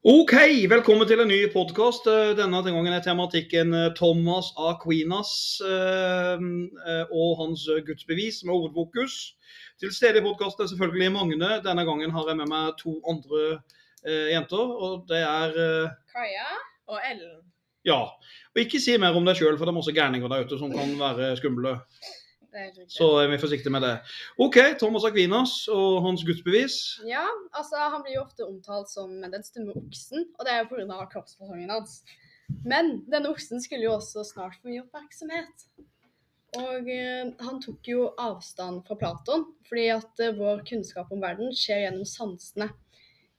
Ok, velkommen til en ny podkast. Denne gangen er tematikken eh, Thomas Aquinas eh, eh, og hans gudsbevis med hovedfokus. Til stede i podkasten er selvfølgelig Magne. Denne gangen har jeg med meg to andre eh, jenter. Og det er eh, Kaja og Ellen. Ja. Og ikke si mer om deg sjøl, for det er masse gærninger der ute som kan være skumle. Så er vi forsiktige med det. OK, Thomas Aquinas og hans gudsbevis. Ja, altså han blir jo ofte omtalt som den stumme oksen, og det er jo pga. kroppsfasongen hans. Men denne oksen skulle jo også snart få mye oppmerksomhet. Og eh, han tok jo avstand fra Platon, fordi at eh, vår kunnskap om verden skjer gjennom sansene.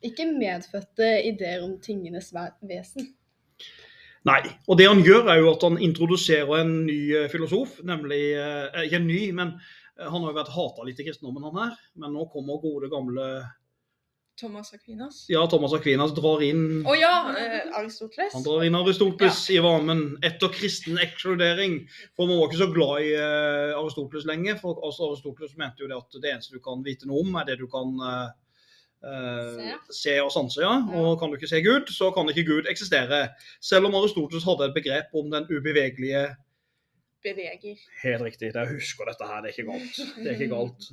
Ikke medfødte ideer om tingenes vesen. Nei. Og det han gjør, er jo at han introduserer en ny eh, filosof, nemlig eh, Ikke en ny, men eh, han har jo vært hata litt i kristendommen, han her. Men nå kommer gode, gamle Thomas Aquinas. Ja, Thomas Aquinas drar inn Å ja, eh, Aristoteles. Han drar inn Aristoteles i varmen etter kristen ekskludering. For man var ikke så glad i eh, Aristoteles lenge. For altså, Aristoteles mente jo det at det eneste du kan vite noe om, er det du kan eh, eh, se og sanse. ja. Og kan du ikke se Gud, så kan ikke Gud eksistere. Selv om Aristoteles hadde et begrep om den ubevegelige Beveger. Helt riktig, jeg husker dette her, det er ikke galt. Det er ikke galt.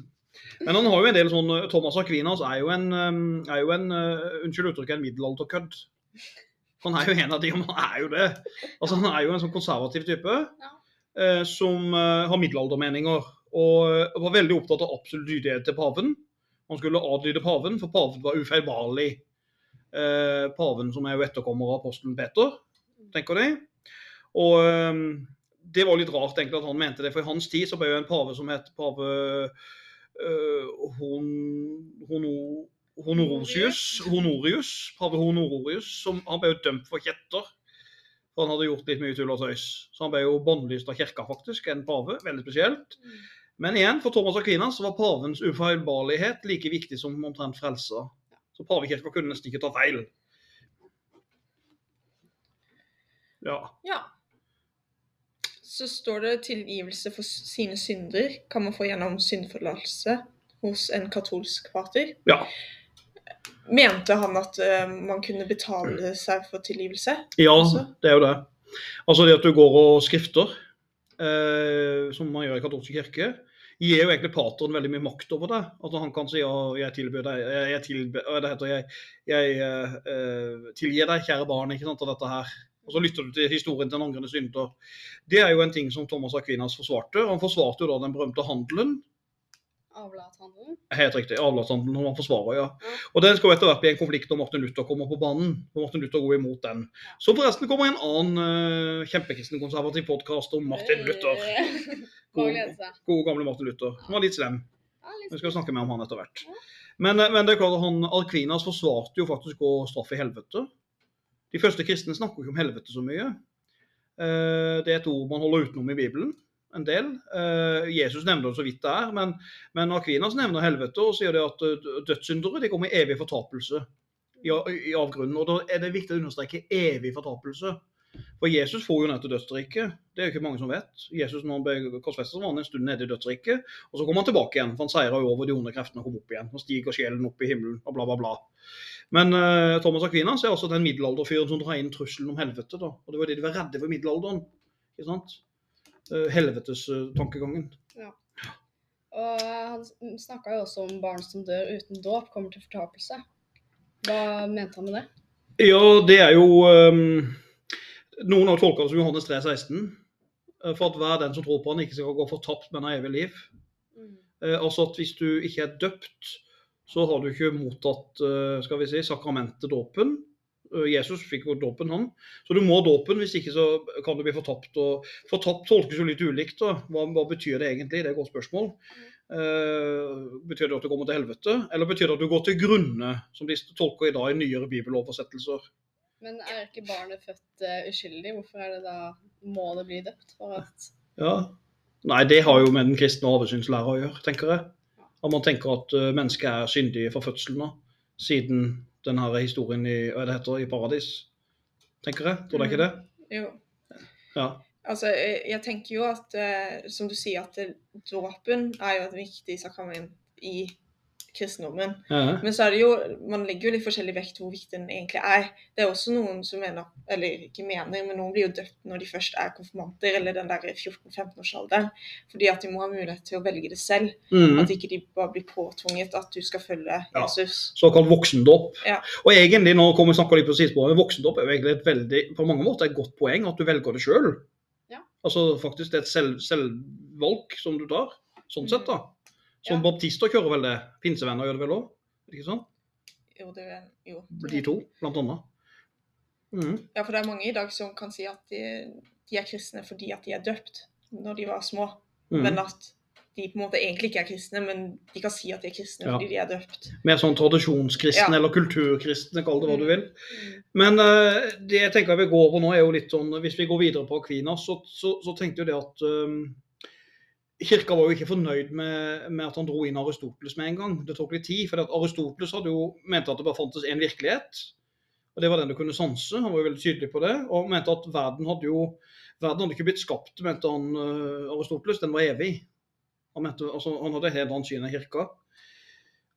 Men han har jo en del sånn Thomas Aquinas er jo en, er jo en uh, unnskyld uttrykket, en middelalderkødd. Han er jo en av de, han er jo det. Altså, han er jo en sånn konservativ type Ja. eh, som eh, har middelaldermeninger. Og eh, var veldig opptatt av absolutt lydighet til paven. Han skulle adlyde paven, for paven var ufeilbarlig. Eh, paven som er jo etterkommer av apostelen Peter, tenker de. Og eh, det var litt rart egentlig at han mente det, for i hans tid så ble jo en pave som het pave eh, hon, hono, Honorosius, Honorius, pave Honorius, som han ble jo dømt for kjetter. For han hadde gjort litt mye tull og tøys. Så han ble jo bannlyst av kirka, faktisk, en pave. Veldig spesielt. Men igjen, for Thomas Aquinas var pavens ufeilbarlighet like viktig som omtrent frelsa. Så pavekirka kunne nesten ikke ta feil. Ja. Ja. Så står det tilgivelse for sine synder kan man få gjennom syndforlatelse hos en katolsk pater. Ja. Mente han at uh, man kunne betale seg for tilgivelse? Ja, også? det er jo det. Altså det at du går og skrifter, uh, som man gjør i katolsk kirke, gir jo egentlig pateren veldig mye makt over det. At han kan si jeg tilbyr deg, jeg, tilbe, det heter, jeg, jeg eh, tilgir deg, kjære barn, ikke sant, av dette her. Og så lytter du til historien til en angrende synder. Det er jo en ting som Thomas Aquinas forsvarte. Han forsvarte jo da den berømte handelen. Avlathandelen. Helt riktig, avlatshandelen som han forsvarer, ja. Ja. Og den skal jo etter hvert bli en konflikt når Martin Luther kommer på banen. Når Martin Luther går imot den. Så forresten kommer en annen uh, kjempekristen konservativ podkast om Martin Luther. God. Gode gamle Martin Luther. Han var litt slem. Vi skal snakke mer om han etter hvert. Men, eh, men det er klart at han, Alkvinas forsvarte jo faktisk å straffe i helvete. De første kristne snakker ikke om helvete så mye. Eh, Det er et ord man holder utenom i Bibelen. En del. Eh, Jesus nevner det så vidt det er, men, men Akvinas nevner helvete og sier det at eh, dødssyndere de kommer i evig fortapelse i, i avgrunnen. Og da er det viktig å understreke evig fortapelse. For Jesus får jo ned til dødsriket. Det er jo ikke mange som vet. Jesus når han ble korsfestet, var han en stund nede i dødsriket. Og så kommer han tilbake igjen, for han seirer jo over de onde kreftene og kommer opp igjen. Og stiger sjelen opp i himmelen og bla, bla, bla. Men uh, Thomas Aquinas er altså den middelalderfyren som drar inn trusselen om helvete. da. Og det var det de var redde for i middelalderen. ikke sant? Uh, Helvetestankegangen. Og han snakka jo også om barn som dør uten dåp, kommer til fortapelse. Hva mente han med det? Ja, det er jo um, Noen har tolka det som Johannes 3, 16. eh, For at hver den som tror på han ikke skal gå fortapt, men ha evig liv. Eh, altså at hvis du ikke er døpt, så har du ikke mottatt eh, skal vi si, sakramentet dåpen. Eh, Jesus fikk jo dåpen, han. Så du må ha dåpen, hvis ikke så kan du bli fortapt. Og fortapt tolkes jo litt ulikt. Hva, hva betyr det egentlig? Det er et godt spørsmål. Uh, betyr det at du kommer til helvete, eller betyr det at du går til grunne, som de tolker i dag i nyere bibeloversettelser? Men er ikke barnet født uh, uskyldig? Hvorfor er det da må det bli døpt? For at Ja. Nei, det har jo med den kristne arvesynslæra å gjøre, tenker jeg. At man tenker at uh, mennesket er syndig fra fødselen av, siden denne historien i, hva det heter, i paradis. Tenker jeg. Tror du ikke det? Jo. Ja. Altså, jeg, jeg tenker jo at, eh, som du sier, at det- dåpen er jo et viktig sakrament i kristendommen. Ja. Men så er det jo, man legger jo litt forskjellig vekt hvor viktig den egentlig er. Det er også noen som mener, eller ikke mener, men noen blir jo døpt når de først er konfirmanter, eller den der 14-15-årsalderen, fordi at de må ha mulighet til å velge det selv. Mm. At ikke de bare blir påtvunget at du skal følge Ja. Jesus. Såkalt voksendåp. Ja. Og egentlig, nå kommer vi snakke litt på sidesporet, men voksendåp er jo egentlig et veldig, på mange måter et godt poeng, at du velger det sjøl. Ja. Altså faktisk det er et selv, selvvalg som du tar, sånn sett da. Som Ja. baptister kjører vel det, pinsevenner gjør det vel òg, ikke sant? Jo, det er, jo. De to, blant annet. Mm. Ja, for det er mange i dag som kan si at de, de er kristne fordi at de er døpt når de var små. Mm. Men at de på en måte egentlig ikke er kristne, men de kan si at de er kristne Ja. fordi de er døpt. Mer sånn tradisjonskristne Ja. eller kulturkristne, kall det hva du Mm. vil. Men uh, det jeg tenker jeg vil gå over nå, er jo litt sånn Hvis vi går videre på Aquinas, så, så, så tenkte jeg det at um, Kirka var jo ikke fornøyd med, med at han dro inn Aristoteles med en gang. Det tok litt tid. For Aristoteles hadde jo mente at det bare fantes én virkelighet. Og det var den du kunne sanse. Han var jo veldig tydelig på det. Og mente at verden hadde jo verden hadde ikke blitt skapt, mente han uh, Aristoteles. Den var evig. Han, mente, altså, han hadde helt annet syn enn kirka.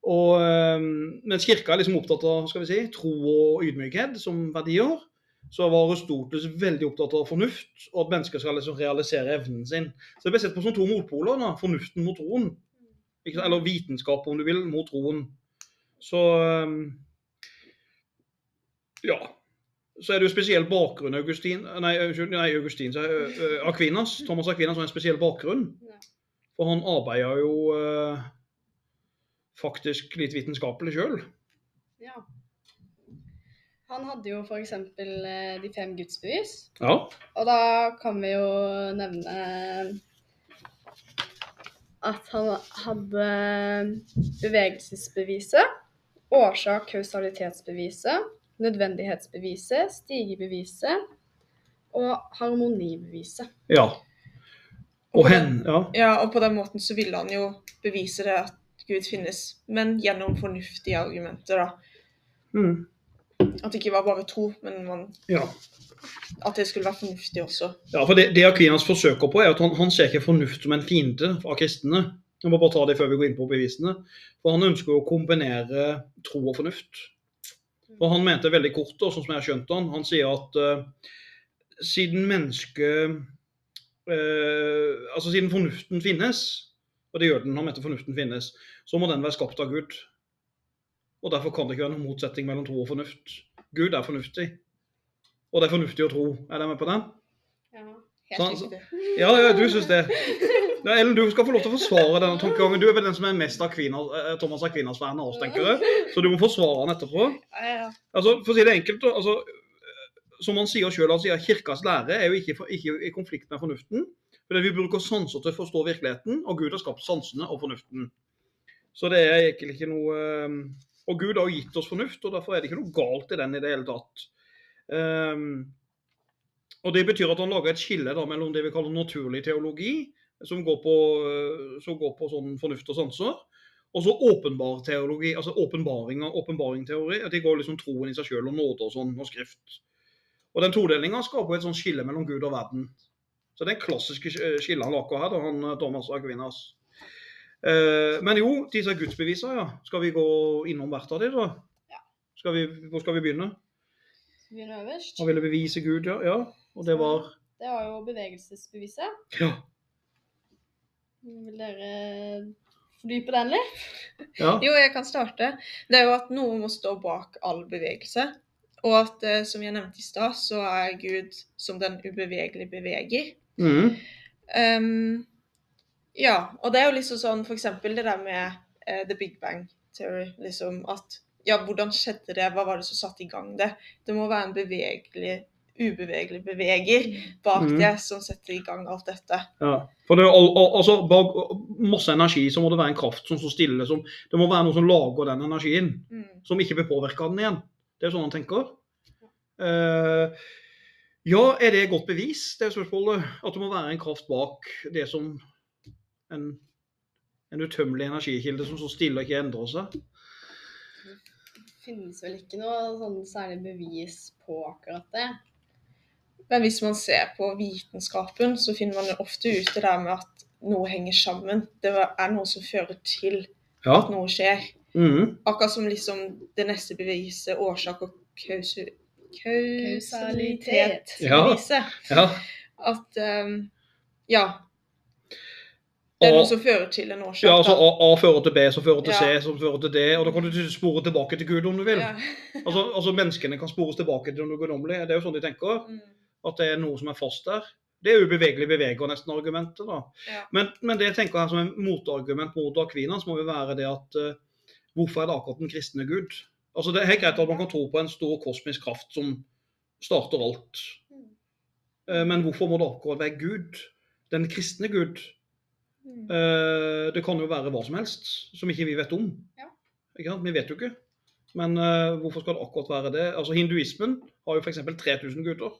Og, uh, mens kirka er liksom opptatt av skal vi si, tro og ydmykhet som verdier, så var Aristoteles veldig opptatt av fornuft, og at mennesker skal liksom realisere evnen sin. Så det ble sett på som to motpoler. da, Fornuften mot troen. Eller vitenskap, om du vil, mot troen. Så eh, Ja. Så er det jo spesiell bakgrunn Augustin, nei, nei, Augustin, så, Aquinas, Thomas Aquinas har en spesiell bakgrunn. For han arbeider jo eh, faktisk litt vitenskapelig sjøl. Ja. Han hadde jo f.eks. de fem gudsbevis. Ja. Og da kan vi jo nevne at han hadde bevegelsesbeviset, årsak-kausalitetsbeviset, nødvendighetsbeviset, stigebeviset og harmonibeviset. ja. Og hen, ja. Ja, og på den måten så ville han jo bevise det at Gud finnes, men gjennom fornuftige argumenter, da. Mm. At det ikke var bare tro, men man, ja. at det skulle være fornuftig også. Ja, for det, det Aquinas forsøker på, er at han, han ser ikke fornuft som en fiende av kristne. Jeg må bare ta det før vi går inn på bevisene. For han ønsker å kombinere tro og fornuft. Og han mente veldig kort, og sånn som jeg har skjønt han, han sier at uh, siden mennesket uh, Altså siden fornuften finnes, og det gjør den, han mente fornuften finnes, så må den være skapt av Gud. Og derfor kan det ikke være noen motsetning mellom tro og fornuft. Gud er fornuftig. Og det er fornuftig å tro. Er dere med på den? Ja. Helt Sånn. Ja, ja, du syns det. Ja, Ellen, du skal få lov til å forsvare denne tankegangen. Du er vel den som er mest av eh, Thomas Aquinas-fan av oss, tenker jeg. Så du må forsvare han etterpå. Ja, ja. Altså, For å si det enkelt, altså, som han sier sjøl, han sier kirkas lære er jo ikke, ikke i konflikt med fornuften. Fordi vi bruker sanser til å forstå virkeligheten, og Gud har skapt sansene og fornuften. Så det er egentlig ikke noe eh, Og Gud har gitt oss fornuft, og derfor er det ikke noe galt i den i det hele tatt. Um, og Det betyr at han lager et skille da, mellom det vi kaller naturlig teologi, som går på, øh, som går på sånn fornuft og sanser, og så åpenbar teologi, altså åpenbaring og åpenbaringteori. At de går liksom troen i seg sjøl og nåde og sånn, og skrift. Og Den todelinga skaper et sånt skille mellom Gud og verden. Så det er klassiske sk- skille han lager her, da, han øh, Thomas Aquinas. Eh, men jo, disse gudsbevisene, ja. Skal vi gå innom hvert av dem, da? Ja. Skal vi, hvor skal vi begynne? Skal vi begynne øverst? Han ville bevise Gud, ja. ja. Og det var Det var jo bevegelsesbeviset. Ja. Vil dere fordype den litt? ja. Jo, jeg kan starte. Det er jo at noe må stå bak all bevegelse. Og at, eh, som jeg nevnte i stad, så er Gud som den ubevegelige beveger. Mm. Ehm, ja, og det er jo liksom sånn eksempel det der med uh, The Big Bang Theory. Liksom at Ja, hvordan skjedde det? Hva var det som satte i gang det? Det må være en bevegelig, ubevegelig beveger bak mm. det som setter i gang alt dette. Ja. For det al al altså, bak masse energi, så må det være en kraft som står stille. Som, det må være noe som lager den energien, Mm. som ikke vil påvirke den igjen. Det er sånn han tenker. Uh, ja, er det godt bevis? Det spørsmålet. At det må være en kraft bak det som en, en utømmelig energikilde som så stille og ikke endrer seg. Det finnes vel ikke noe sånn særlig bevis på akkurat det. Men hvis man ser på vitenskapen, så finner man ofte ut det der med at noe henger sammen. Det er noe som fører til Ja. at noe skjer. Mm. Akkurat som liksom det neste beviset, årsak og kausu, Kausalitet. kausalitet. Ja. At um, ja. Det er Og- noe som fører til en årsak. ja, altså. A, A fører til B, som fører til Ja. C, som fører til D. Og da kan du spore tilbake til Gud om du vil. Ja. Altså, altså Menneskene kan spores tilbake til noe guddommelig. Det er jo sånn de tenker. Mm. At det er noe som er fast der. Det er ubevegelig beveger nesten argumentet. da. Ja. Men, men det jeg tenker her som en motargument mot Akvinas må jo være det at uh, hvorfor er det akkurat den kristne Gud? Altså Det er helt greit at man kan tro på en stor kosmisk kraft som starter alt. Mm. Uh, men hvorfor må det akkurat være Gud? Den kristne Gud? Mm. Eh, det kan jo være hva som helst som ikke vi vet om. Ja. Vi vet jo ikke. Men uh, hvorfor skal det akkurat være det? Altså Hinduismen har jo f.eks. 3000 gutter.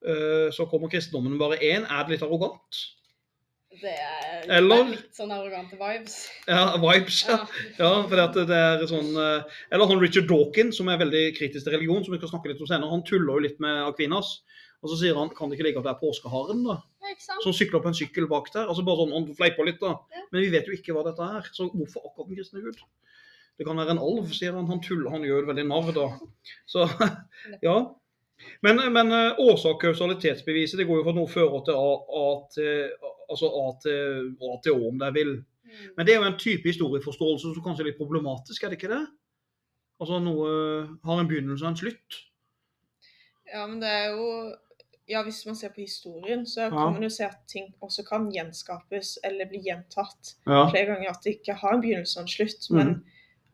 Uh. Så kommer kristendommen bare én. Er det litt arrogant? Det er, Eller- det er litt sånn arrogante vibes. Ja, vibes. Ja. Ja. For det er sånn eh, Eller han Richard Dawkins, som er veldig kritisk til religion, som vi skal snakke litt om senere, han tuller jo litt med Aquinas. Og så sier han kan det ikke ligge at det er påskeharen da? Som sykler på en sykkel bak der. altså bare sånn, Han fleiper litt, da. Ja. Men vi vet jo ikke hva dette er. Så hvorfor akkurat den kristne gud? Det kan være en alv, sier han. Han tuller, han gjør det veldig narr, da. Så ja. Men, men eh, årsak-kausalitetsbeviset det går jo fra noe fører til A, A til altså A til, A til Å, om dere vil. Mm. Men det er jo en type historieforståelse som kanskje er litt problematisk, er det ikke det? Altså noe har en begynnelse og en slutt. Ja, men det er jo Ja, hvis man ser på historien, så Ja. kan man jo se at ting også kan gjenskapes eller bli gjentatt Ja. flere ganger. At det ikke har en begynnelse og en slutt. Mhm. Men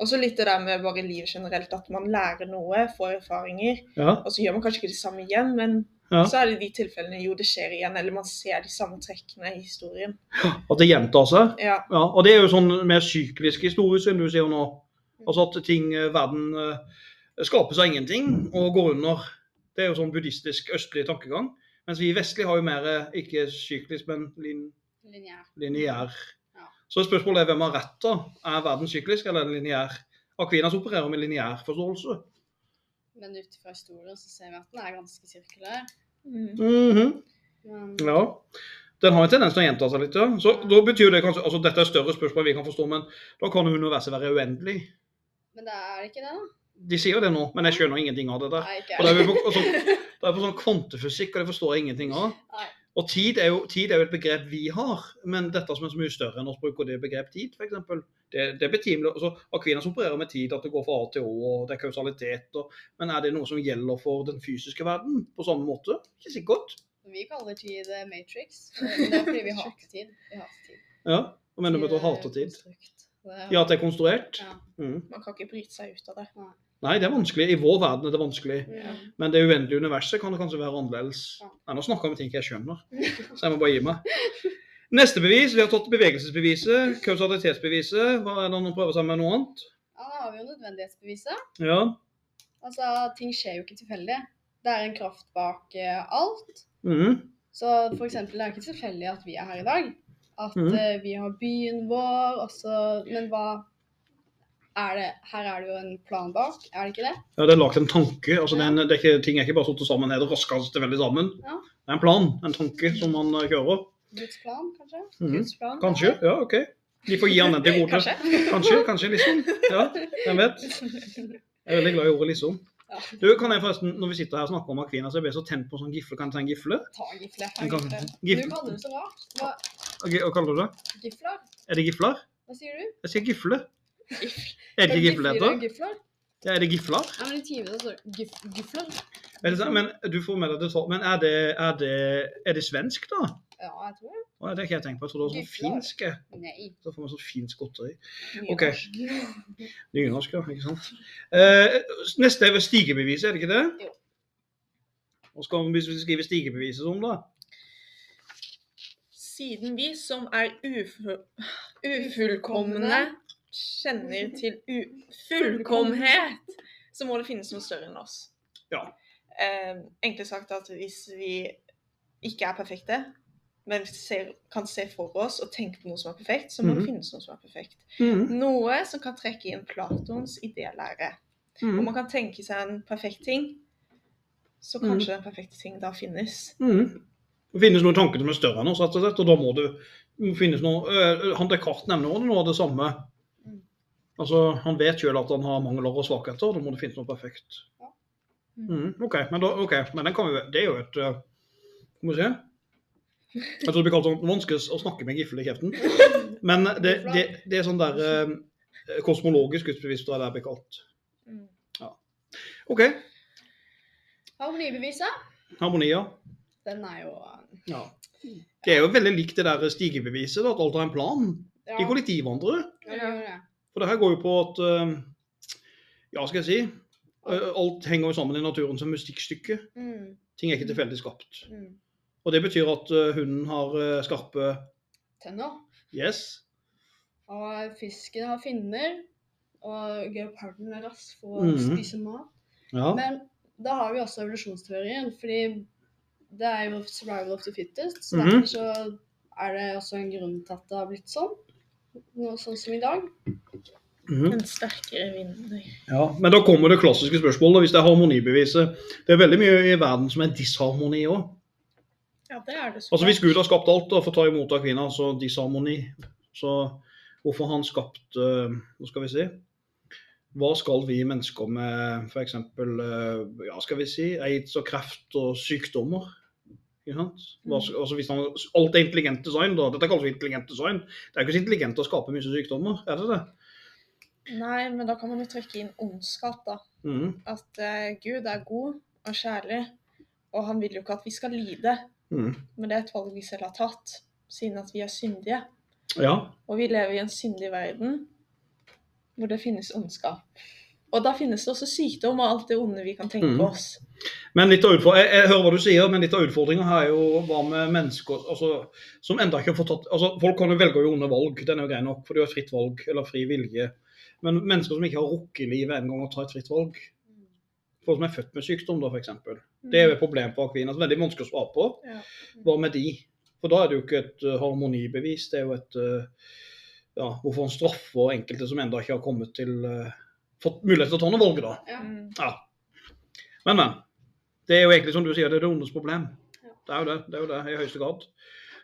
også litt det der med bare livet generelt, at man lærer noe, får erfaringer. ja. Og så gjør man kanskje ikke det samme igjen, men så er det de tilfellene jo det skjer igjen, eller man ser de samme trekkene i historien. At det gjentar seg. Ja. Ja, og det er jo sånn mer syklisk historie, som du sier nå. Altså at ting, eh, verden skaper seg ingenting og går under. Det er jo sånn buddhistisk østlig tankegang. Mens vi vestlig har jo mer eh, ikke syklisk, men lin, Lineær. Ja. Så spørsmålet er hvem har rett, da? Er verden syklisk eller er den lineær? Aquinas opererer med lineær forståelse. Men ut fra historien så ser vi at den er ganske sirkulær. Mhm. -hmm. Men Ja. Den har en tendens til å gjenta seg litt. ja. Så da betyr det kanskje, altså Dette er større spørsmål vi kan forstå, men da kan universet være uendelig. Men det er ikke det, da. De sier jo det nå, men jeg skjønner ingenting av det der. Nei, Og det er på, altså, det er på sånn kvantefysikk, og det forstår jeg ingenting av. Nei. Og tid er, jo, tid er jo et begrep vi har, men dette som er så mye større enn oss, bruker det begrep tid, f.eks. Det, det er betimelig. Altså, Aquinas opererer med tid, at det går fra A til Å, og det er kausalitet. Og, men er det noe som gjelder for den fysiske verden på samme måte? Ikke sikkert. Vi kaller tid eh, Matrix. Men det er fordi vi hater tid. Vi hater tid. Ja, og mener du at du er hater tid? Ja, at det er konstruert? Ja. Mm. Man kan ikke bryte seg ut av det. Nei, det er vanskelig. I vår verden er det vanskelig. Ja. Men det uendelige universet kan det kanskje være annerledes. Ja. Nei, nå snakker jeg om ting jeg skjønner, så jeg må bare gi meg. Neste bevis, vi har tatt bevegelsesbeviset, kausalitetsbeviset. Hva er det han prøver seg med noe annet? Ja, da har vi jo nødvendighetsbeviset. Ja. Altså, ting skjer jo ikke tilfeldig. Det er en kraft bak uh, alt. Mm. Så for eksempel, det er ikke tilfeldig at vi er her i dag. At mm. uh, vi har byen vår, også Men hva er det Her er det jo en plan bak, er det ikke det? ja, det er lagt en tanke. altså det er en, det er ikke, Ting er ikke bare satt sammen er og raskest veldig sammen. Ja. Det er en plan, en tanke, som man eh, kjører. Guds plan, kanskje? Mhm. Guds plan? Kanskje. Ja, OK. De får gi han den til gode. Kanskje. Kanskje, kanskje, liksom. Ja, hvem vet. Jeg er veldig glad i ordet liksom. Ja. Du, kan jeg forresten, Når vi sitter her og snakker om Aquinas, jeg blir så tent på sånn gifle. Kan jeg ta en gifle? Ta en gifle. En gifle. Du kaller det så rart. Hva, Hva kaller du det? gifler? Er det gifler? Hva sier du? Jeg sier gifle. Er det Er ikke gifle det heter? Ja, er det gifler? Ja, men i timen så står det gif, gifler. Er det, sant? men du får med deg det, så- men er det, er det, er det svensk, da? Ja, jeg tror det. Å, det har ikke jeg tenkt på. Jeg trodde det var sånn finsk. Nei. Så får man sånn finsk godteri. Ok. norsk. Nynorsk, ja. Ikke sant. Eh, neste er stigebeviset, er det ikke det? Jo. Hva skal vi skrive stigebeviset som, da? Siden vi som er ufu ufullkomne, kjenner til fullkomhet, så må det finnes noe større enn oss. Ja. Eh, enkelt sagt at hvis vi ikke er perfekte, men ser, kan se for oss og tenke på noe som er perfekt, så må Mhm. det finnes noe som er perfekt. Mhm. Noe som kan trekke inn Platons idélære. Om Mhm. man kan tenke seg en perfekt ting, så Mhm. kanskje den perfekte ting da finnes. Mhm. Det finnes noen tanker som er større enn oss, rett og slett, og da må det finnes noe Han Descartes nevner også noe av det samme. Mm. Altså, Han vet sjøl at han har mangler og svakheter, da må det finnes noe perfekt. Ja. Mm, OK, men, da, ok, men den kan vi, det er jo et uh, Skal vi se Jeg tror det blir kalt sånn vanskelig å snakke med gifle i kjeften. Men det, det, det er sånn der uh, kosmologisk gudsbevis, tror jeg det blir kalt. Ja. OK. Harmonibeviset, Harmonia. den er jo eh, Ja. Det er jo veldig likt det der stigebeviset, da, at alt har en plan. ja, De kollektivvandrere. ja, det det. For det her går jo på at eh, Ja, skal jeg si eh, Alt henger jo sammen i naturen som musikkstykke. Mm, Ting er ikke tilfeldig skapt. mm. Og det betyr at eh, hunden har skarpe Tenner. Yes. Og fisken har finner. Og geoparden er rask for å mm. spise mat. Ja. Men da har vi også evolusjonsteorien, fordi det er jo survival of the fittest. Så Mhm. derfor så er det også en grunn til at det har blitt sånn. Noe sånn som i dag. Mhm. En sterkere vinner. ja. Men da kommer det klassiske spørsmålet, hvis det er harmonibeviset. Det er veldig mye i verden som er disharmoni òg. Ja, det er det så Altså Hvis Gud har skapt alt for å ta imot av kvinna, så disharmoni. Så hvorfor han skapt eh, Hva skal vi si? Hva skal vi mennesker med f.eks. Uh, ja, skal vi si, aids og kreft og sykdommer? Hva, skal- altså hvis han, alt er intelligent design, da. Dette kalles intelligent design. Det er ikke så intelligent å skape mye sykdommer, er det det? Nei, men da kan man jo trekke inn ondskap, da. Mm. At uh, Gud er god og kjærlig, og han vil jo ikke at vi skal lide. Mm. Men det er et valg vi selv har tatt, siden at vi er syndige. Ja. Og vi lever i en syndig verden hvor det finnes ondskap. Og da finnes det også sykdom og alt det onde vi kan tenke Mhm. oss. Men litt av jeg, jeg hører hva du sier, men litt av utfordringa er jo hva med mennesker altså, som enda ikke har fått tatt altså, Folk kan jo velge å gjøre onde valg, den er jo grei nok, for det er fritt valg, eller fri vilje. Men mennesker som ikke har rukket i livet en gang å ta et fritt valg, folk som er født med sykdom, da f.eks., det er jo et problem for Akvin. Altså, veldig vanskelig å svare på. Ja. Hva med de? For da er det jo ikke et uh, harmonibevis, det er jo et uh, ja, Hvorfor han straffer enkelte som enda ikke har kommet til uh, fått mulighet til å ta noen valg, da. Ja. Mm. Ja. Men, men. Det er jo egentlig som du sier, det er det ondes problem. Ja. Det er jo det, det er jo det i høyeste grad.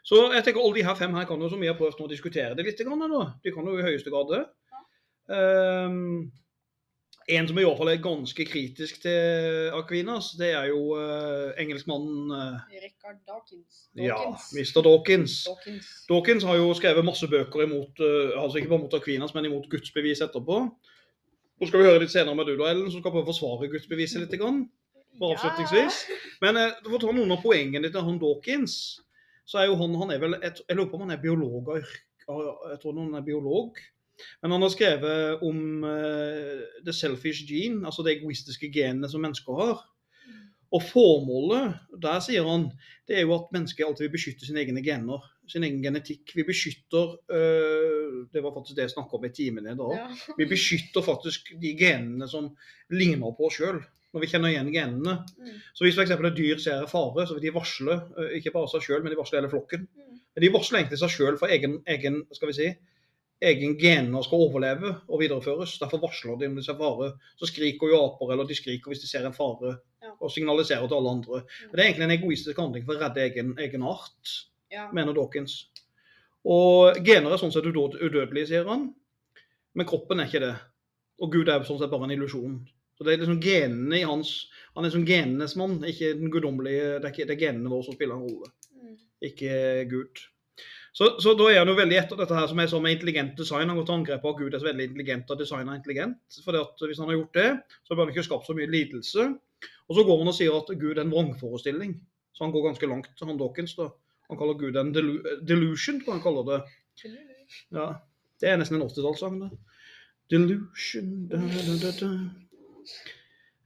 Så jeg tenker alle de her fem her kan jo, som vi har prøvd nå, å diskutere det litt. Grann, da. De kan jo i høyeste grad det. Ehm, en som i hvert fall er ganske kritisk til Aquinas, det er jo uh, engelskmannen uh, Richard Dawkins. Ja, Mr. Dawkins. Dawkins. Dawkins har jo skrevet masse bøker imot uh, altså ikke bare mot Aquinas, men imot gudsbevis etterpå. Nå skal vi høre litt senere med du da, Ellen, som skal prøve å forsvare gudsbeviset litt. Grann. Bare avslutningsvis. Men uh, for å ta noen av poengene til han Dawkins, så er jo han, han er vel, et, jeg lurer på om han er biolog av yrke, jeg tror han er biolog. Men han har skrevet om uh, the selfish gene, altså de egoistiske genene som mennesker har. Og formålet, der sier han, det er jo at mennesket alltid vil beskytte sine egne gener, sin egen genetikk. Vi beskytter uh, Det var faktisk det jeg snakka om i timen i dag. Ja. Vi beskytter faktisk de genene som ligner på oss sjøl, når vi kjenner igjen genene. Mm. Så hvis f.eks. et dyr ser fare, så vil de varsle øh, ikke bare seg sjøl, men de varsler hele flokken. Mm. Men De varsler egentlig seg sjøl for egen, egen skal vi si, egen gener skal overleve og videreføres. Derfor varsler de om de ser fare. Så skriker jo aper, eller de skriker hvis de ser en fare, Ja. og signaliserer til alle andre. Men det er egentlig en egoistisk handling for å redde egen, egen art Ja. mener Dawkins. Og gener er sånn sett udødelige, sier han. Men kroppen er ikke det. Og Gud er sånn sett bare en illusjon. Så det er liksom genene i hans Han er som genenes mann, ikke den guddommelige Det er ikke det er genene våre som spiller en rolle, Mm. ikke Gud. Så, så da er han jo veldig etter dette her som er sånn med intelligent design. Han går til angrep på Gud er så veldig intelligent og designer intelligent. For hvis han har gjort det, så bør han ikke skapt så mye lidelse. Og så går han og sier at Gud er en vrangforestilling. Så han går ganske langt, han Dawkins. da. Han kaller Gud en delu delusion, tror jeg han kaller det. Ja, Det er nesten en 80-tallssang, det. Delusion da, da, da, da.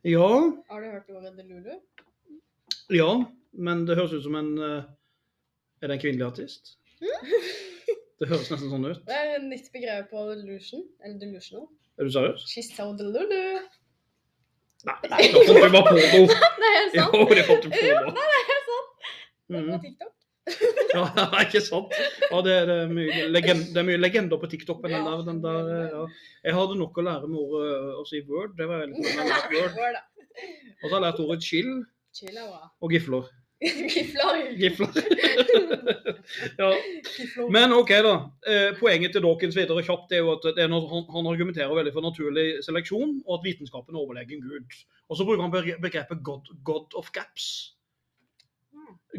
Ja, Har du hørt ordet delulu? ja, men det høres ut som en eh, Er det en kvinnelig artist? Det høres nesten sånn ut. Det er et nytt begrep på delusion. Eller delusional. Er du seriøs? She's so delulu. Nei, nei, fant vi bare på noe. Det er helt Jo, sant. det fant du på Jo, nei, det er helt sant. Det er på Mhm. TikTok. Ja, ikke sant? Ja, det, er, det, er mye legend, det er mye legender på TikTok, den der, den der eh, ja. Jeg hadde nok å lære med ordet eh, å si word. Det var veldig lært word. Og så har jeg lært ordet chill Chill bra. og gifler. Gifler. Gifler. ja. Men OK, da. Eh, poenget til Dawkins videre kjapt er jo at det er noe, han, han argumenterer veldig for naturlig seleksjon, og at vitenskapen er overlegen Gud. Og så bruker han begrepet God, God of gaps.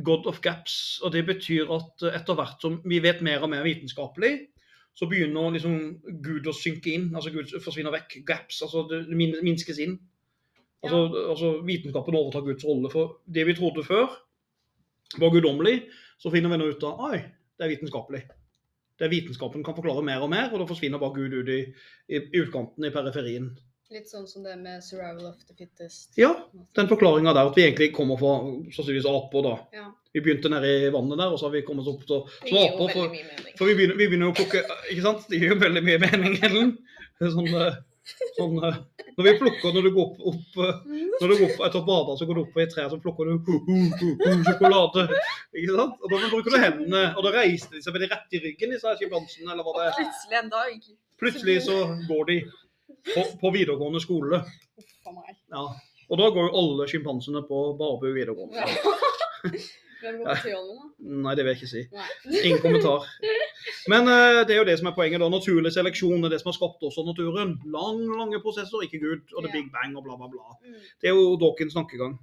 God of gaps, og det betyr at etter hvert som vi vet mer og mer vitenskapelig, så begynner liksom Gud å synke inn. altså Gud forsvinner vekk. Gaps, altså det minskes inn. Altså, altså Vitenskapen overtar Guds rolle. For det vi trodde før var guddommelig, så finner vi nå ut av Oi, det er vitenskapelig. Det er Vitenskapen kan forklare mer og mer, og da forsvinner bare Gud ut i, i, i utkanten, i periferien. Litt sånn som det med survival of the fittest. Ja, den forklaringa der at vi egentlig kommer fra sannsynligvis aper, da. Ja. Vi begynte nede i vannet der, og så har vi kommet opp til som aper. For, for vi, begynner, vi begynner jo å plukke Ikke sant? Det gir jo veldig mye mening, Ellen. Sånn, eh, sånn eh, Når vi plukker når du går opp, opp eh, Når du går opp etter å bade, så går du opp på et tre, så plukker du hu, hu, hu, sjokolade. Ikke sant? Og da bruker du hendene, og da reiste de seg veldig rett i ryggen, disse sjimpansene, eller hva det er. Plutselig en dag. Plutselig så går de på, på videregående skole. Ja. Og da går jo alle sjimpansene på Barbu videregående. Ja. På da? Nei, det vil jeg ikke si. Nei. Ingen kommentar. Men uh, det er jo det som er poenget. da. Naturlig seleksjon er det som har skapt også naturen. Lang, lange prosesser, ikke Gud, og det Ja. big bang og bla, bla, bla. Mm. Det er jo Dawkins tankegang.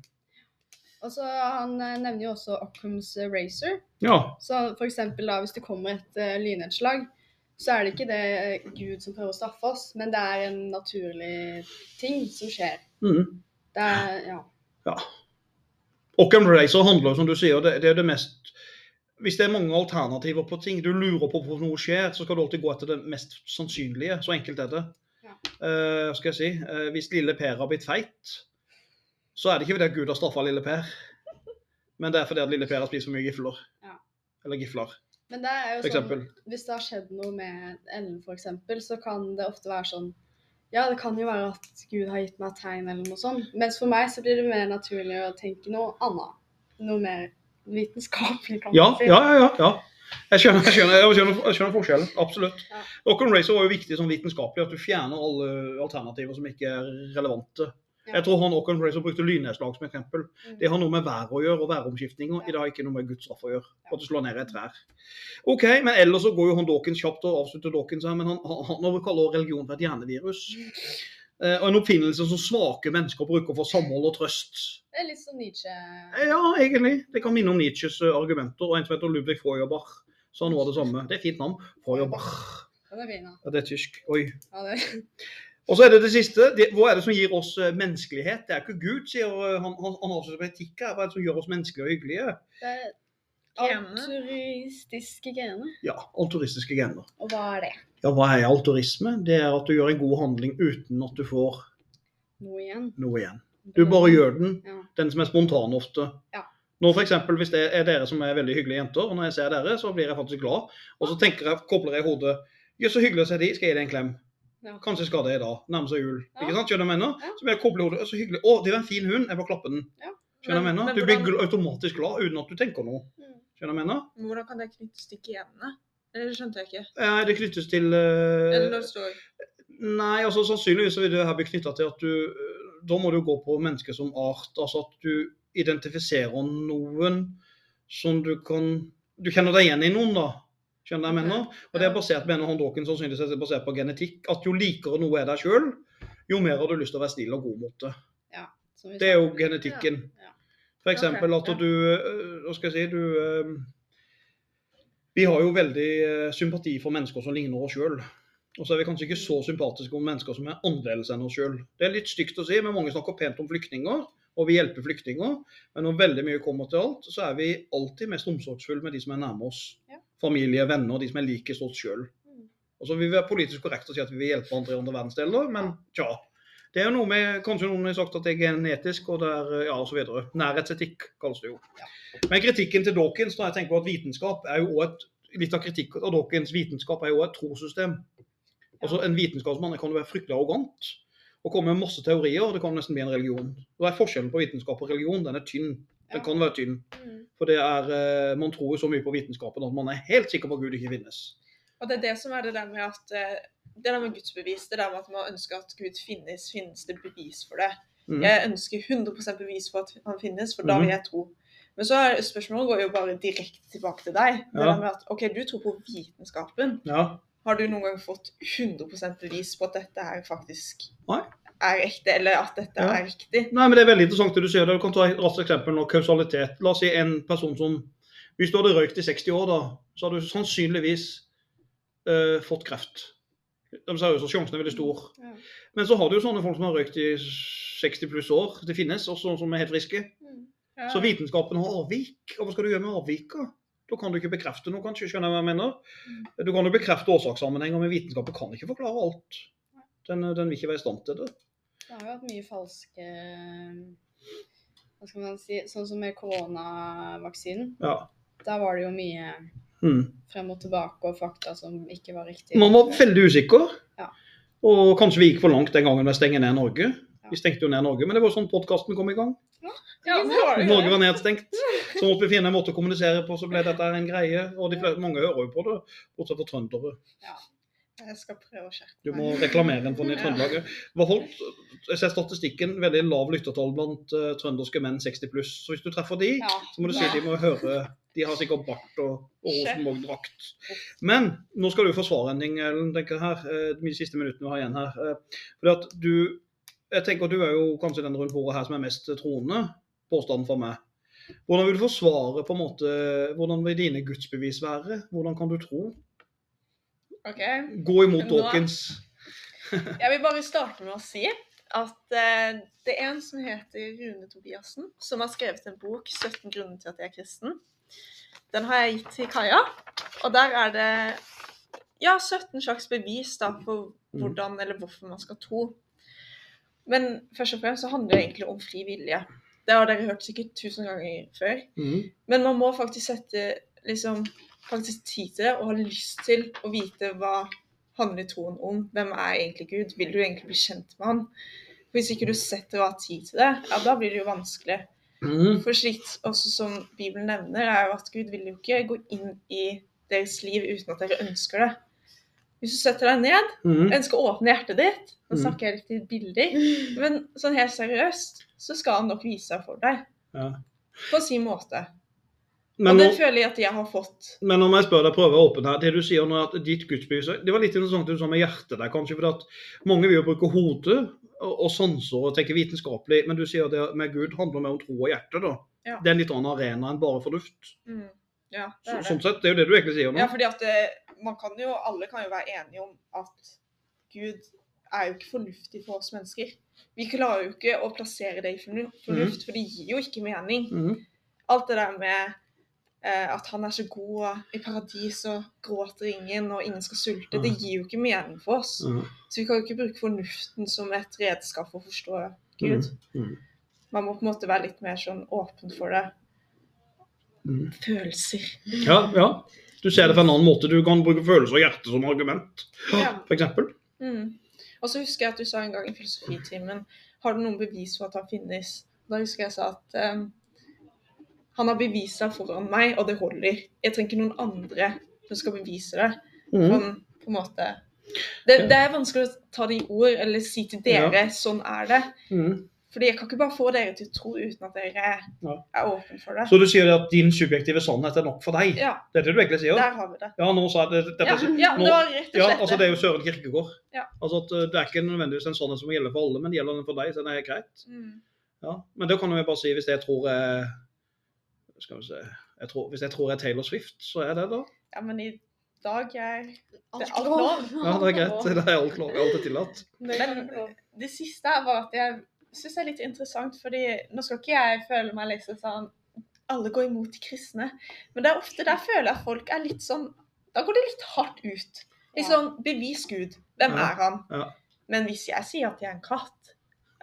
Og så Han eh, nevner jo også Occams eh, Racer. Ja. Så for eksempel da, hvis det kommer et uh, lynnedslag, så er det ikke det eh, Gud som prøver å straffe oss, men det er en naturlig ting som skjer. Mm. Det er, ja. ja. Occam Racer handler som du sier, det, det er det mest Hvis det er mange alternativer på ting, du lurer på hvorfor noe skjer, så skal du alltid gå etter det mest sannsynlige. Så enkelt er det. Ja. Uh, skal jeg si, Uh, Hvis lille Per har blitt feit, så er det ikke fordi Gud har straffa lille Per, men det er fordi at lille Per har spist for mye gifler. Ja. Eller gifler, Men det er jo sånn. Hvis det har skjedd noe med Ellen f.eks., så kan det ofte være sånn Ja, det kan jo være at Gud har gitt meg tegn, eller noe sånt. Mens for meg så blir det mer naturlig å tenke noe annet. Noe mer vitenskapelig, kan Ja, man si. ja, ja. ja. Jeg skjønner, jeg, skjønner, jeg, skjønner, jeg skjønner forskjellen. Absolutt. Ja. Occam Racer var jo viktig sånn vitenskapelig, at du fjerner alle alternativer som ikke er relevante. Ja. Jeg tror han Auckland Racer brukte lynnedslag som eksempel. Mm. Det har noe med været å gjøre, og væromskiftninger. Ja. Det har ikke noe med Guds straff å gjøre. Ja. At du slår ned et trær. OK, men ellers så går jo han Dawkins kjapt og avslutter Dawkins her, men han, han, han kaller religion for et hjernevirus. Eh, og en oppfinnelse som svake mennesker bruker for samhold og trøst. Det er litt som Nietzsche. Ja, egentlig. Det kan minne om Nietzsches eh, argumenter. Og en som heter Ludvig Feuerbach sa noe av det samme. Det er fint navn. Feuerbach. det er fin, da. Ja, det er tysk. Oi. Ja, det. Og så er det det siste. Det, hva er det som gir oss eh, menneskelighet? Det er ikke Gud, sier eh, han. Han, han har som etikk her. Hva er det som gjør oss menneskelige og hyggelige? det er Alturistiske gener. Ja, alturistiske gener. Og hva er det? Ja, hva er alturisme? Det er at du gjør en god handling uten at du får Noe igjen? noe igjen. Du bare gjør den. Ja. Den som er spontan ofte. Ja. Nå for eksempel, Hvis det er dere som er veldig hyggelige jenter, og når jeg ser dere, så blir jeg faktisk glad. Og så tenker jeg, kobler jeg i hodet Jøss, så hyggelig å se de, skal jeg gi deg en klem. Ja. Kanskje skal det i dag. Nærmer seg jul. Ja. Ikke sant? Skjønner du hva jeg mener? Ja. Så blir jeg koblet i hodet. Så hyggelig. Å, det var en fin hund. Jeg bare klapper den. Ja. Skjønner du hva jeg mener? men Du blir hvordan- automatisk glad uten at du tenker noe. Mm. Skjønner du hva jeg mener? Hvordan kan det knyttes til genene? Eller det skjønte jeg ikke. Eh, Det knyttes til uh... Eller når det står Nei, altså sannsynligvis så vil det her bli knytta til at du øh, Da må du gå på mennesket som art. Altså at du identifiserer noen som du kan Du kjenner deg igjen i noen, da. Skjønner jeg mener? Og det er basert mener han Dawkins sannsynligvis er basert på genetikk. At jo likere noe er deg sjøl, jo mer har du lyst til å være snill og god mot det. Som Det er jo genetikken. Ja. For eksempel Ok, at du øh, Hva skal jeg si du øh, Vi har jo veldig øh, sympati for mennesker som ligner oss sjøl. Og så er vi kanskje ikke så sympatiske om mennesker som er annerledes enn oss sjøl. Det er litt stygt å si, men mange snakker pent om flyktninger, og vi hjelper flyktninger. Men når veldig mye kommer til alt, så er vi alltid mest omsorgsfulle med de som er nærme oss. Ja. Familie, venner, de som er likest oss sjøl. altså Og så vil vi være politisk korrekte og si at vi vil hjelpe andre i andre verdensdeler, men tja. Det er jo noe med, Kanskje noen har sagt at det er genetisk, og det er, ja, og så videre. Nærhetsetikk kalles det jo. Ja. Men kritikken til Dawkins da jeg tenker på at vitenskap er jo også et Litt av kritikk av Dawkins vitenskap er jo et trossystem. Altså En vitenskapsmann kan jo være fryktelig arrogant og komme med masse teorier. Det kan nesten bli en religion. Da er forskjellen på vitenskap og religion? Den er tynn. Den kan være tynn. Mm. For det er, eh, man tror jo så mye på vitenskapen at man er helt sikker på at Gud ikke finnes. Og det er det som er det der med at eh, det der med gudsbevis, det der med at man ønsker at Gud finnes, finnes det bevis for det. Mm. Jeg ønsker 100% bevis for at han finnes, for da Mhm. vil jeg tro. Men så er spørsmålet går jo bare direkte tilbake til deg. Det Ja. der med at, ok, Du tror på vitenskapen. Ja. Har du noen gang fått 100% bevis på at dette her faktisk Nei. Er ekte, eller at dette Ja. er riktig? Nei, men Det er veldig interessant det du sier. Du kan ta et raskt eksempel nå, kausalitet. La oss si en person som Hvis du hadde røykt i 60 år, da, så hadde du sannsynligvis eh, fått kreft. De seriøse sjansene Sjansen er veldig stor. Ja. Men så har du jo sånne folk som har røykt i 60 pluss år. Det finnes, også sånne som er helt friske. Mm. Ja. Så vitenskapen har avvik. Og hva skal du gjøre med avvika? Da kan du ikke bekrefte noe, kanskje. Skjønner jeg hva jeg mener? Du kan jo bekrefte årsakssammenhenger, men vitenskapen kan ikke forklare alt. Den, den vil ikke være i stand til det. Det har jo hatt mye falske Hva skal man si Sånn som med koronavaksinen. Ja. Der var det jo mye Mm. frem og tilbake og fakta som ikke var riktig. Man var veldig usikker. Ja. Og kanskje vi gikk for langt den gangen med å stenge ned Norge. Ja. Vi stengte jo ned Norge, men det var sånn podkasten kom i gang. Ja, det var det Norge var nedstengt. Så måtte vi finne en måte å kommunisere på, så ble dette en greie. Og de mange hører jo på det, bortsett fra trøndere. Jeg skal prøve å skjerpe meg. Du må reklamere den for den i. Trøndelag. òg. Ja. jeg ser statistikken, veldig lav lyttertall blant uh, trønderske menn 60 pluss. Så hvis du treffer de, Ja. så må du si Ja. de må høre De har sikkert bart og, og Rosenborg-drakt. Men nå skal du forsvare en ting, Ellen, tenker jeg her, Uh, de siste minuttene vi har igjen her. Uh, Fordi at du Jeg tenker at du er jo kanskje den rundt bordet her som er mest troende, påstanden for meg. Hvordan vil du forsvare på en måte, Hvordan vil dine gudsbevis være? Hvordan kan du tro? Ok. Gå imot Nå- Dawkins. Jeg vil bare starte med å si at eh, det er en som heter Rune Tobiassen, som har skrevet en bok 17 grunner til at jeg er kristen. Den har jeg gitt til Kaja, og der er det ja, 17 slags bevis da, for hvordan eller hvorfor man skal tro. Men først og fremst så handler det egentlig om fri vilje. Det har dere hørt sikkert tusen ganger før. Mm. Men man må faktisk sette liksom, faktisk tid til det og har lyst til å vite hva handler troen om. Hvem er egentlig Gud? Vil du egentlig bli kjent med han? For Hvis ikke du setter av tid til det, ja, da blir det jo vanskelig. Mm. For slikt også som Bibelen nevner, er jo at Gud vil jo ikke gå inn i deres liv uten at dere ønsker det. Hvis du setter deg ned, og ønsker å åpne hjertet ditt Nå Mm. snakker jeg litt i bilder, men sånn helt seriøst, så skal han nok vise seg for deg. Ja. På sin måte. Men, og den føler jeg at jeg har fått. men om jeg spør deg, prøver åpne her. Det du sier nå, at ditt gudsbevis Det var litt interessant det du sa med hjertet der, kanskje. For at mange vil jo bruke hodet og, sanser og tenke vitenskapelig, men du sier at det med Gud handler mer om tro og hjerte, da. Ja. Det er en litt annen arena enn bare fornuft. Mm. Ja, det Så, er det. sånn sett, det er jo det du egentlig sier nå. Ja, fordi at det, man kan jo, alle kan jo være enige om at Gud er jo ikke fornuftig for oss mennesker. Vi klarer jo ikke å plassere det i fornuft, mm. for det gir jo ikke mening. Mm. Alt det der med eh, at han er så god, i paradis og gråter ingen, og ingen skal sulte, det gir jo ikke mening for oss. Mhm. Så vi kan jo ikke bruke fornuften som et redskap for å forstå Gud. Mhm. Man må på en måte være litt mer sånn åpen for det. Følelser. Ja, ja. Du ser det på en annen måte. Du kan bruke følelser og hjerte som argument, Ja. eksempel. Mm. Og så husker jeg at du sa en gang i filosofitimen Har du noen bevis for at han finnes? Da husker jeg sa at ehm, han har bevist seg foran meg, og det holder. Jeg trenger ikke noen andre som skal bevise det. Mm. Sånn, på en måte. Det, det er vanskelig å ta det i ord eller si til dere sånn er det. Mm. Fordi jeg kan ikke bare få dere til å tro uten at dere Ja. er åpne for det. Så du sier at din subjektive sannhet er nok for deg? Ja, Det er det du egentlig sier? der har vi det. Ja, nå sa jeg det. det, Ja, ja nå- det var rett og slett Ja, altså det er jo Søren Kirkegård. Ja. Altså at uh, Det er ikke nødvendigvis en sannhet som gjelder for alle, men gjelder den for deg, så den er greit. Mm. Ja. Men det kan jeg bare si hvis jeg tror jeg Skal vi se jeg tror, Hvis jeg tror jeg er Taylor Swift, så er det da. Ja, men i dag er Det alt lov. Ja, det er greit. Det er alt, lov, alt er tillatt. Men det siste her var at jeg syns er litt interessant, fordi nå skal ikke jeg føle meg liksom sånn Alle går imot de kristne. Men det er ofte der føler jeg at folk er litt sånn Da går det litt hardt ut. Litt sånn Bevis Gud. Hvem Ja, er han? ja. Men hvis jeg sier at jeg er en katt,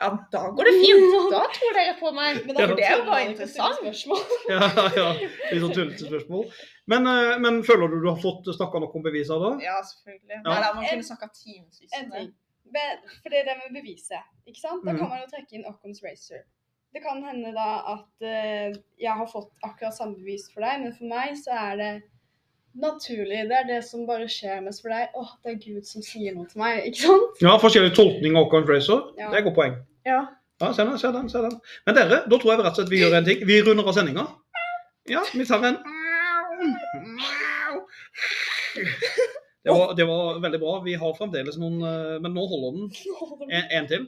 ja, da går det fint. Da tror dere på meg. Men Ja. Det er stille interessant. spørsmål. Ja, ja. Litt sånn tullete spørsmål. Men, uh, men føler du du har fått snakka nok om beviser da? Ja, selvfølgelig. Ja. Nei, da, man kunne snakka timevis En om det. for det er det med beviset, ikke sant? Da Mhm. kan man jo trekke inn Occam's Racer. Det kan hende da at eh, jeg har fått akkurat samme bevis for deg, men for meg så er det naturlig. Det er det som bare skjer, mest for deg, åh, det er Gud som sier noe til meg, ikke sant? Ja, forskjellig tolkning av Occam Fraser. Ja. Det er et godt poeng. Ja. ja se den, se den, se den. Men dere, da tror jeg rett og slett vi gjør en ting. Vi runder av sendinga. Ja, vi tar en det var, det var, veldig bra. Vi har fremdeles noen eh, Men nå holder den. En, en til.